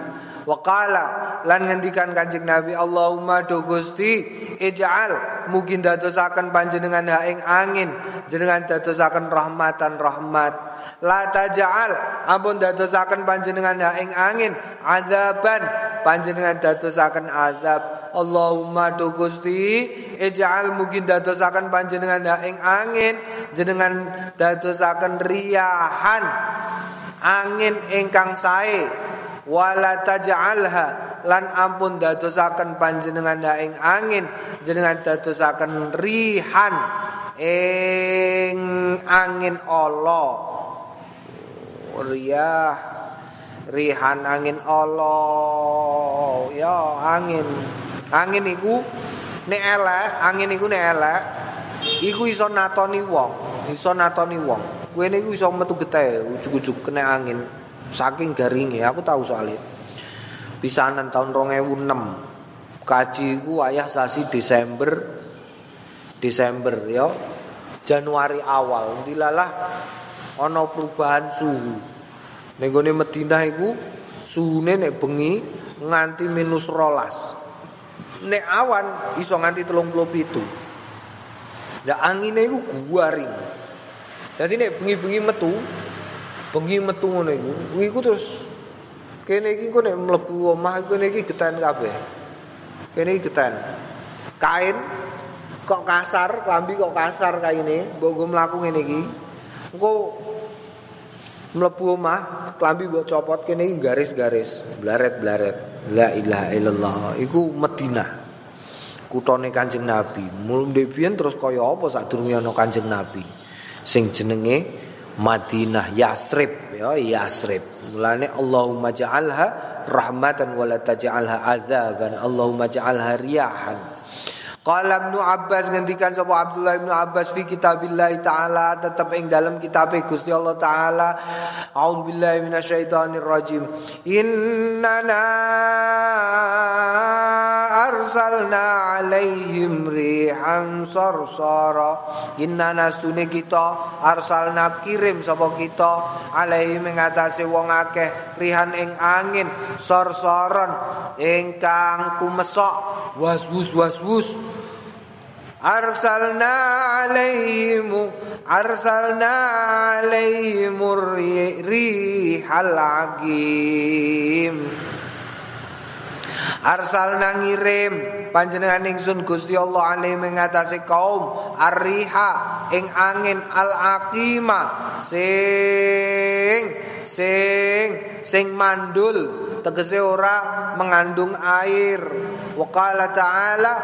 Waqala lan ngendikan Kanjeng Nabi Allahumma do Gusti ij'al mungkin dadosaken panjenengan ha ing angin jenengan dadosaken rahmatan rahmat la taj'al ampun dadosaken panjenengan ha ing angin azaban panjenengan dadosaken azab Allahumma do Gusti ij'al mungkin dadosaken panjenengan ha ing angin jenengan dadosaken riyahan angin ingkang sae. Wala taj'alha lan ampun dadosaken panjenengan ing angin jenengan dadosaken rihan ing angin Allah. Riyah rihan angin Allah. Ya angin angin iku nek elek angin iku nek elek iku iso natoni wong iso natoni wong. Kowe niku iso metu getih ujug-ujug kena angin saking garingnya aku tahu soalnya. Pisanan tahun 2006 kaji ku ayah sasi Desember Desember ya Januari awal. Dilalah ono perubahan suhu. Nenggone Madinah iku suhune nek bengi nganti minus rolas nek awan iso nganti telung puluh pitu. Ya anginnya iku guaring jadi nek bengi-bengi metu bengi metu ngono iku iku terus kene iki kok nek mlebu omah kene iki geten kabeh. Kene iki geten. Kain kok kasar klambi kok kasar kaine mbok go mlaku ngene iki. Engko mlebu omah klambi mbok copot kene iki garis-garis blaret-blaret la ilaha illallah iku Madinah kutone Kanjeng Nabi mulai terus kaya apa sadurunge ana Kanjeng Nabi sing jenenge Madinah Yasrib ya Yasrib. Mulane Allahumma ja'alha rahmatan wa la taj'alha adzaban. Allahumma ja'alha riyahan. Qala Ibnu Abbas ngendikan sapa Abdullah Ibnu Abbas fi kitabillah taala tetep ing dalam kitab Gusti Allah taala. A'udzubillahi minasyaitonir rajim Innana arsalna alaihim rihan sarsara. Innana stune kita arsalna kirim sapa kita alaihim ing atase wong akeh rihan ing angin sarsaran ingkang kumesok. Was-wus was-wus arsalna alaihim arsalna alaihim rihal agim arsalna ngirim panjenengan ingsun Gusti Allah alaihi mengatasi kaum arriha ing angin al aqima sing sing sing mandul. Tegese ora mengandung air. Waqala ta'ala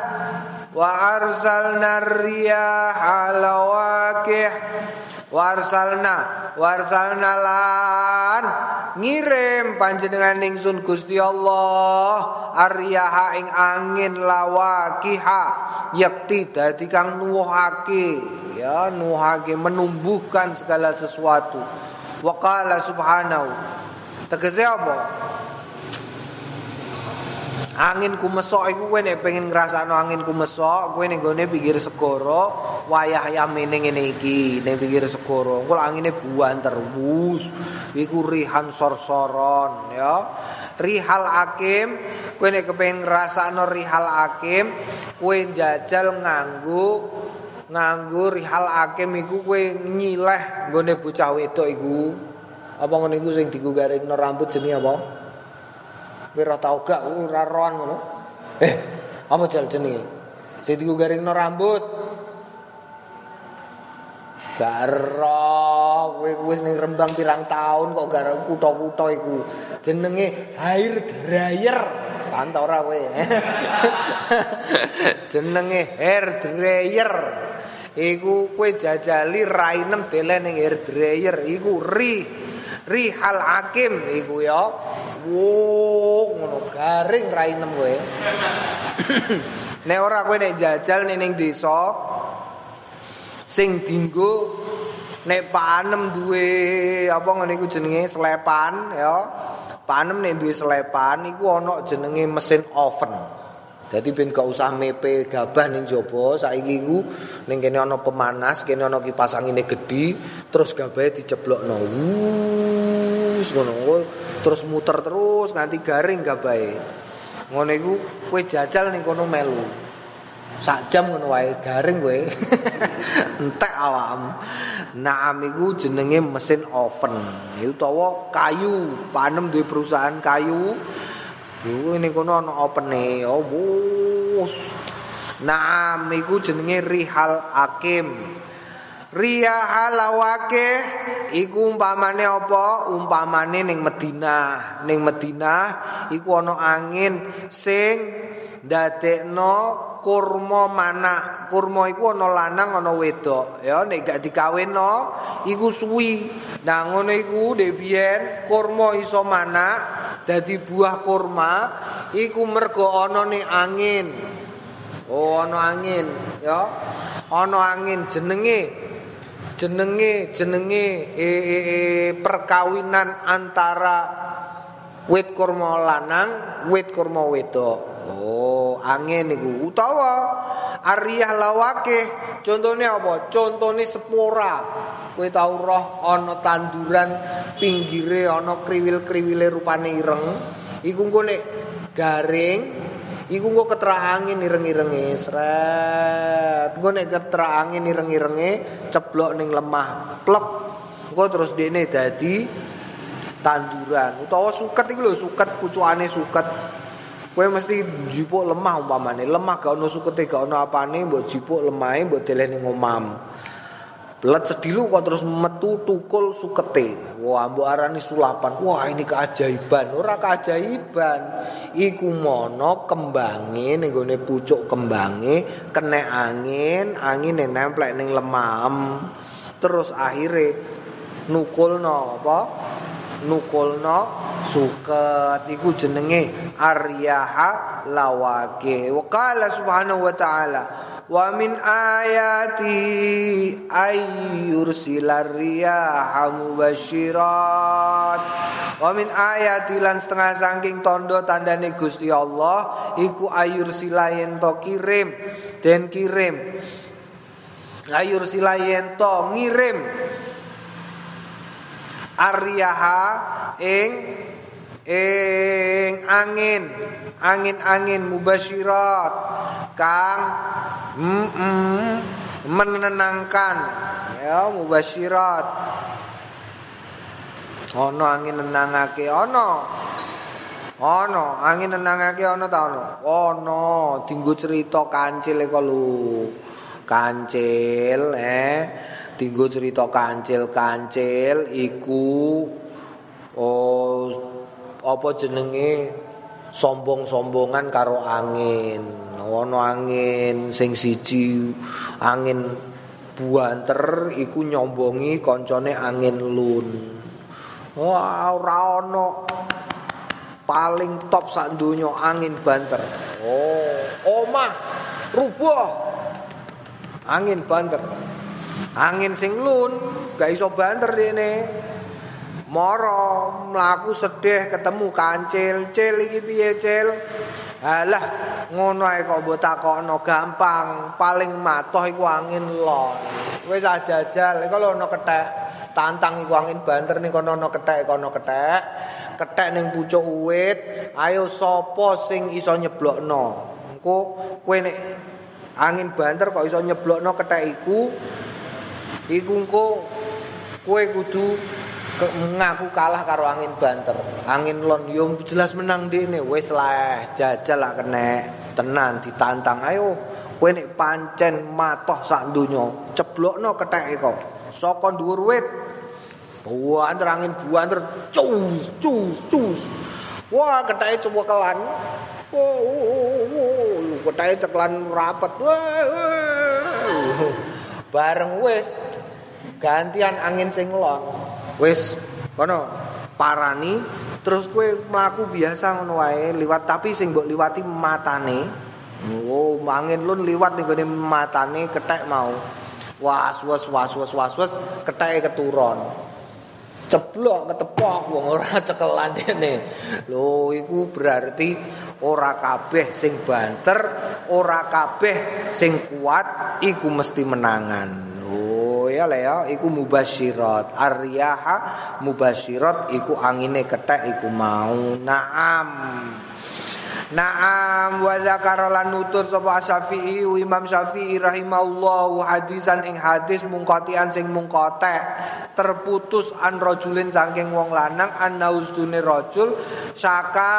wa arsalna riyaha lawakih wa arsalna wa arsalna lan ngirim panjenengan ingsun Gusti Allah aryaha ing angin lawakiha yakti dadi kang nuwuhake. Ya nuwuhake menumbuhkan segala sesuatu. Wa qala subhanahu. Tegese apa Angin kumesok iku kowe nek pengen ngrasakno angin kumesok, kowe ning gone pinggir segara, wayah yamene ngene iki, ning pinggir segara. Engko angine buan terus. Iku rihan sorsoron ya. Rihal akim, kowe nek kepengin ngrasakno rihal akim, kowe jajal nganggo nganggo rihal akim iku kowe nyileh nggone bocah wedok iku. Apa ngono iku sing digugaringno rambut jenenge apa? Ora tau gak ora roan ngono. Eh, apa jal jenenge? Sing digo garingno rambut. Gak ero. kowe wis ning Rembang pirang tahun kok gara kutha-kutha iku. Jenenge hair dryer. Pantau ora kowe. <laughs> Jenenge hair dryer. Iku kowe jajali rainem delen ning hair dryer iku ri Rihal Hakim iku ya. Wo ngono garing rainem kowe. <coughs> Nek ora kowe nek jajal ning desa sing dinggo nek panem duwe apa ngene iku jenenge selepan ya. Panem nek duwe selepan iku ana jenenge mesin oven. Dadi ben gak usah mepe gabah ning jaba saiki iku ning kene ana pemanas, kene ana kipas angine gedhi, terus gabahe diceblokno. Wus ngono. Terus muter terus nganti garing gabahe. Ngono iku kowe jajal ning kono melu. sak jam ngono wae garing kowe <laughs> entek awakmu naam iku jenenge mesin oven utawa kayu panem duwe perusahaan kayu yo ini kono ana opene oh wus naam iku jenenge rihal hakim Riya halawake iku umpamane apa? Umpamane ning Madinah. Ning Madinah iku ana angin sing ndadekno kurma mana kurma iku ana lanang ana wedok. Ya nek gak dikawinno iku suwi. Nah ngono iku debien kurma iso mana dadi buah kurma iku mergo ana ning angin. Oh ana angin ya. Ana angin jenenge jenenge jenenge e, e, e, perkawinan antara wit kurma lanang wit kurma wedok Oh, angin niku utawa ariyah lawake contohnya apa? Contohnya spora. Kowe tau roh ana tanduran pinggire ana kriwil-kriwile rupane ireng. Iku engko nek garing iku engko ketra angin ireng-irenge sret. Engko nek ketra angin ireng-irenge ceblok ning lemah plek. Engko terus dene dadi tanduran utawa suket iku lho suket pucukane suket Kowe mesti jipuk lemah umpamane, lemah gak ono sukete gak ono apane, mbok jipuk lemahe mbok delene ngomam. Belet sedilu kok terus metu tukul sukete. Wah, mbok arani sulapan. Wah, ini keajaiban. Ora keajaiban. Iku mono kembange ning gone pucuk kembange kena angin, angin nempel ning lemam. Terus akhirnya nukulno apa? Nukulno suket iku jenenge aryaha lawake. Wa qala subhanahu wa ta'ala wa min ayati ayyursilar riyaha mubasyirat. Wa min ayati lan setengah saking tondo tandane Gusti Allah iku ayyursila yen to kirim. Den kirim. Ayyursila yen to ngirim aryaha ing ing angin. Angin-angin mubasyirat. Kang mm -mm, menenangkan. Ya mubasyirat. Ono angin nenangake ono. Ono angin nenangake ono ta ono? Ono dinggo cerita kancil kok lu kancil eh dinggo cerita kancil-kancil iku oh apa jenenge? Sombong-sombongan karo angin. Ana angin sing siji angin buanter iku nyombongi koncone angin lun. Wah ora ana paling top sak donya angin banter. Oh omah rubuh. Angin banter angin sing lun gak iso banter dene. Moro mlaku sedih ketemu kancil. Cil iki piye cil? Alah ngono ae kok mbok takokno gampang. Paling matoh iku angin lon. Wis ajajal iku lho ono kethek tantang iku angin banter ning kono ono kethek kono kethek kethek ning pucuk uwit. Ayo sapa sing iso nyeblokno? Engko kowe nek angin banter kok iso nyeblokno kethek iku iku engko kowe kudu ngaku kalah karo angin banter. Angin lon yo jelas menang dene wis lah jajal lah kena tenan ditantang ayo kowe nek pancen matoh sak donya ceblokno ketheke kok saka dhuwur wit Buanter angin buanter cus cus cus. Wah, ketake cewekelan. Oh, ketake ceklan rapat. Bareng wis gantian angin sing lon. Wis kono parani terus kue mlaku biasa ngono wae liwat tapi sing mbok liwati matane. Oh, angin lun liwat ning gone matane ketek mau. Was was was was was was keteke keturon. ceblok ketepok wong ora <laughs> cekelan dene. Lho iku berarti ora kabeh sing banter, ora kabeh sing kuat iku mesti menangan. Lho ya le ya iku mubasyirat. Aryaha mubasyirat iku angine kethek iku mau. Naam. Naam wa zakara lan nutur sapa Syafi'i Imam Syafi'i rahimahullahu hadisan ing hadis mungkotian sing mungkotek. Terputus an rajulin saking wong lanang an naustune rajul saka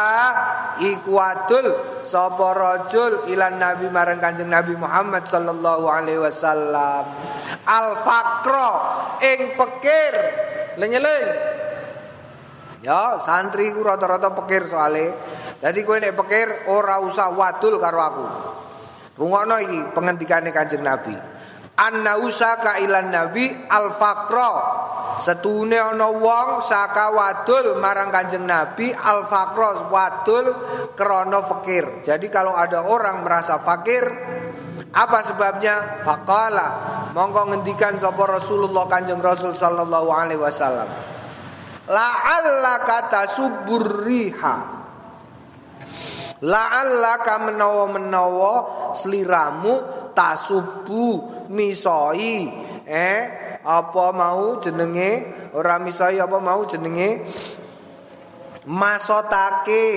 iku adul sapa rajul ilan nabi marang Kanjeng Nabi Muhammad sallallahu alaihi wasallam. Al faqra ing pekir. Lenyeling ya santri ku rata-rata pekir soalnya Jadi kowe nek pikir ora usah wadul karo aku. Rungokno iki pengendikane Kanjeng Nabi. Anna usaka ilan nabi al faqra. Setune ana wong saka wadul marang Kanjeng Nabi al faqra wadul krana fakir. Jadi kalau ada orang merasa fakir apa sebabnya? Faqala. Monggo ngendikan sapa Rasulullah Kanjeng Rasul sallallahu alaihi wasallam. La'alla kata suburriha La'allaka menawa-menawa sliramu tasubu misoi. Eh apa mau jenenge? Ora misoi apa mau jenenge? Masotake.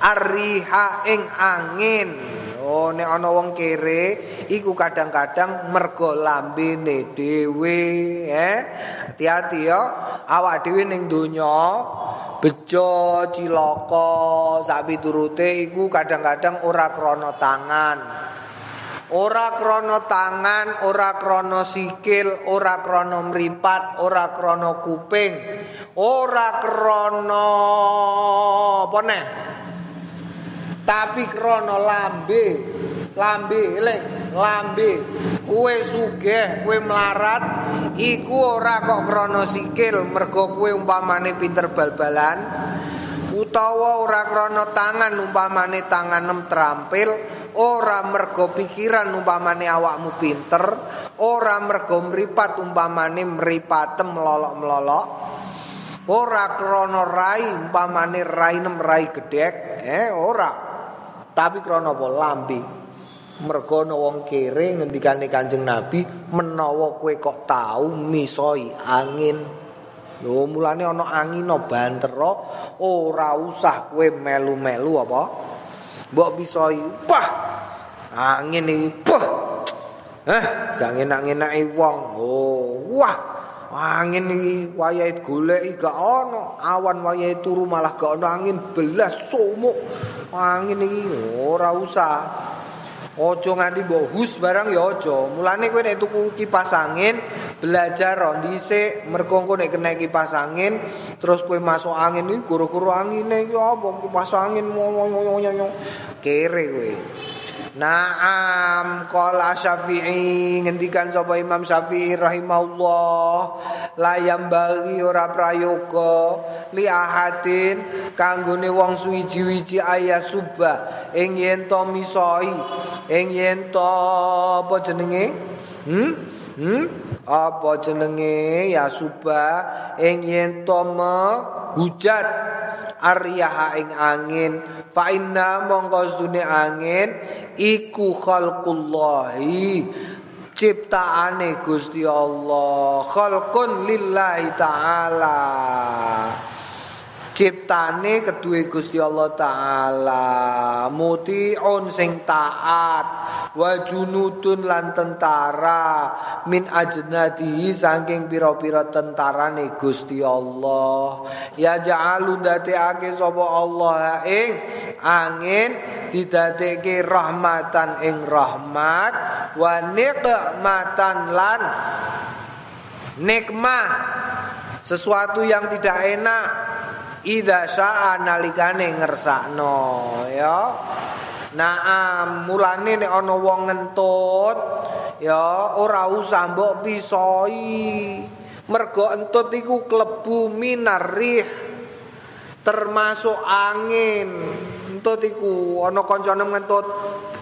Arriha ing angin. Oh nek ana wong kere iku kadang-kadang mergo lambene dhewe eh. Hati-hati ya. Awak dhewe ning donya bejo cilaka sapi turute iku kadang-kadang ora krana tangan. Ora krana tangan ora krana sikil ora krana mripat ora krana kuping ora krana apa neh? Tapi krana lambe lambe lek lambe. Kowe sugih kowe melarat iku ora kok krana sikil mergo kowe umpamane pinter bal-balan. Utawa ora krana tangan umpamane tanganem terampil ora mergo pikiran umpamane awakmu pinter. Ora mergo mripat umpamane mripatem melolok-melolok. Ora krana rai umpamane rainem rai gedhek. Eh ora. Tapi krana apa? Lambe mergo ana wong kere ngendikane Kanjeng Nabi menawa kowe kok tau misoi angin. Lho mulane ana angin no bantero ora usah kowe melu-melu apa? Mbok misoi pah angin iki pah eh gak enak-enake wong. Oh wah angin iki wayahe goleki gak ana awan wayahe turu malah gak ana angin. Belas sumuk angin iki ora usah Ojo nganti mbok hus barang ya aja. Mulane kowe nek tuku kipas angin, belajar ron dhisik mergo nek kena kipas angin, terus kowe masuk angin iki guru-guru angine iki apa kipas angin kere kowe. Naam qala Syafi'i ngendikan sapa Imam Syafi'i rahimahullah layam bagi ora prayoga li ahadin kanggone wong suwiji-wiji ayah subah ing yen to misoi ing yen to apa jenenge? Hmm? Hmm? Apa jenenge? Ya subah ing yen to hujat. Aryaha ing angin. Fa inna mongko angin. Iku khalqullahi. Ciptaane Gusti Allah. Khalqun lillahi taala ciptane kedue Gusti Allah taala. Mutiun sing taat. Wa junudun lan tentara. Min ajnati saking pira-pira tentarane Gusti Allah. Ya ja'alu dateake sapa Allah. Ing angin didadekake rahmatan ing rahmat. Wa nikmatan lan nikmah. Sesuatu yang tidak enak Ida syaa nalikane ngersakno ya. Naam mulane nek ana wong ngentut ya ora usah mbok pisoi. Mergo entut iku klebu minarih termasuk angin. Entut iku ana kancane ngentut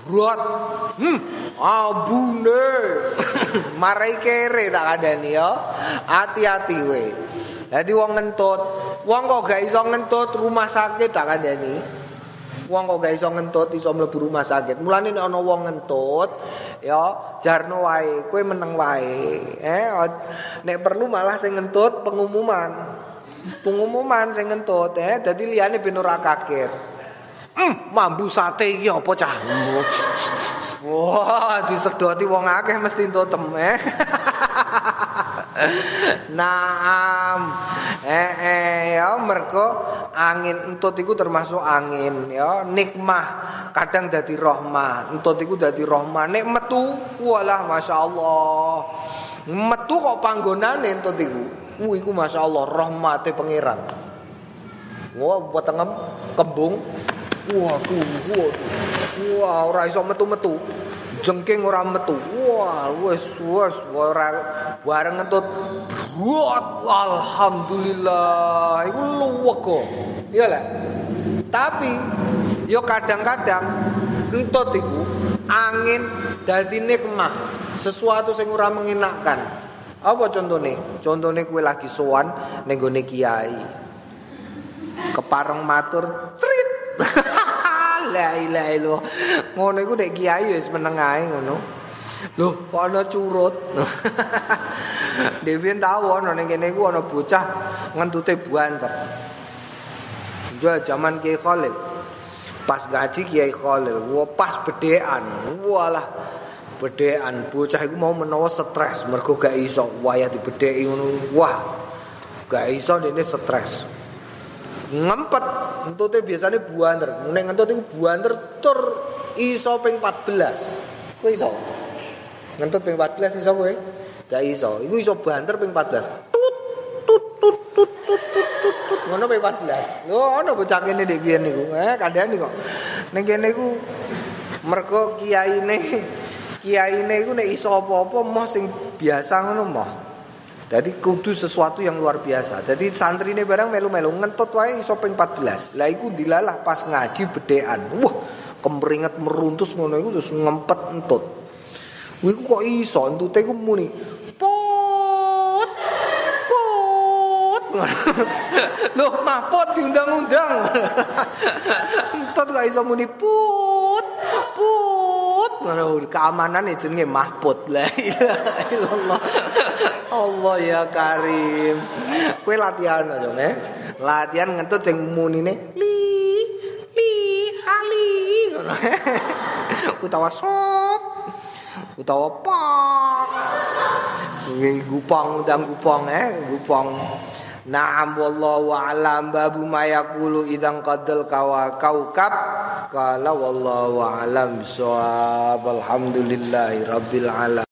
brot. Hmm, abune. <coughs> Marai kere tak kandani ya. Hati-hati kowe. Jadi wong ngentut, wong kok gak iso ngentut rumah sakit tak kandani. Wong kok gak iso ngentut iso mlebu rumah sakit. Mulane nek ana wong ngentut, ya jarno wae, kowe meneng wae. Eh, nek perlu malah sing ngentut pengumuman. Pengumuman sing ngentut, eh dadi liyane ben ora kaget. Hmm, mambu sate iki apa cah? Wah, disedoti wong akeh mesti entutem, eh. <laughs> Naam. Eh eh ya mergo angin entut iku termasuk angin ya nikmah. Kadang dadi rahmah entut iku dadi rahmah. Nek metu walah masyaallah. Metu kok panggonane entut iku? Uh iku masyaallah rahmate pangeran. Wah wetengem kembung. Waduh waduh. Wah ora iso metu-metu jengking ora metu. Wah, wis wis ora bareng ngentut. Buat alhamdulillah. Iku luwek kok. Iya lah. Tapi yo kadang-kadang entut iku angin dadi nikmah, sesuatu sing ora mengenakkan. Apa contohnya? Contohnya kue lagi sowan ning kiai. Kepareng matur, crit. <laughs> la ilaha illallah. Ngono iku nek kiai wis meneng ae ngono. Loh, kok ana curut. <laughs> Dewi tahu ana ning kene iku ana bocah ngentute buanter. Juga zaman Kiai Khalil. Pas gaji Kiai Khalil, wah pas bedean. Walah bedean bocah iku mau menawa stres mergo gak iso wayah dibedheki ngono. Wah. Gak iso dene stres. Ngempet entute biasane buanter. Nek ngentut iku buanter tur iso ping 14 kowe iso? Ngentut ping 14 iso kowe? Gak iso. Iku iso banter ping 14 tut tut tut tut tut tut tut ngono ping 14 lho ono bocah kene ndek biyen niku. Eh kandhane kok. Ning kene iku mergo kiyaine kiyaine iku nek iso apa-apa moh sing biasa ngono moh Jadi kudu sesuatu yang luar biasa. Jadi santri ini barang melu-melu ngentut wae iso ping 14. Lah iku dilalah pas ngaji bedean. Wah, kemeringet meruntus ngono iku terus ngempet entut. Kuwi kok iso entute ku muni. Pot. Pot. <laughs> Loh, mapot diundang-undang. <laughs> entut kok iso muni put. Put. Keamanan jenenge mahput. <laughs> La ilaha illallah. Allah ya Karim. Kowe latihan aja, eh. Latihan ngentut sing munine li li ali. <laughs> Utawa sop. Utawa gupang undang gupang eh, gupang. Naam wallahu a'lam. Babu ma yaqulu idzan qadal kawa kaukab. Qala wallahu a'lam. Bissawab alhamdulillahi rabbil alamin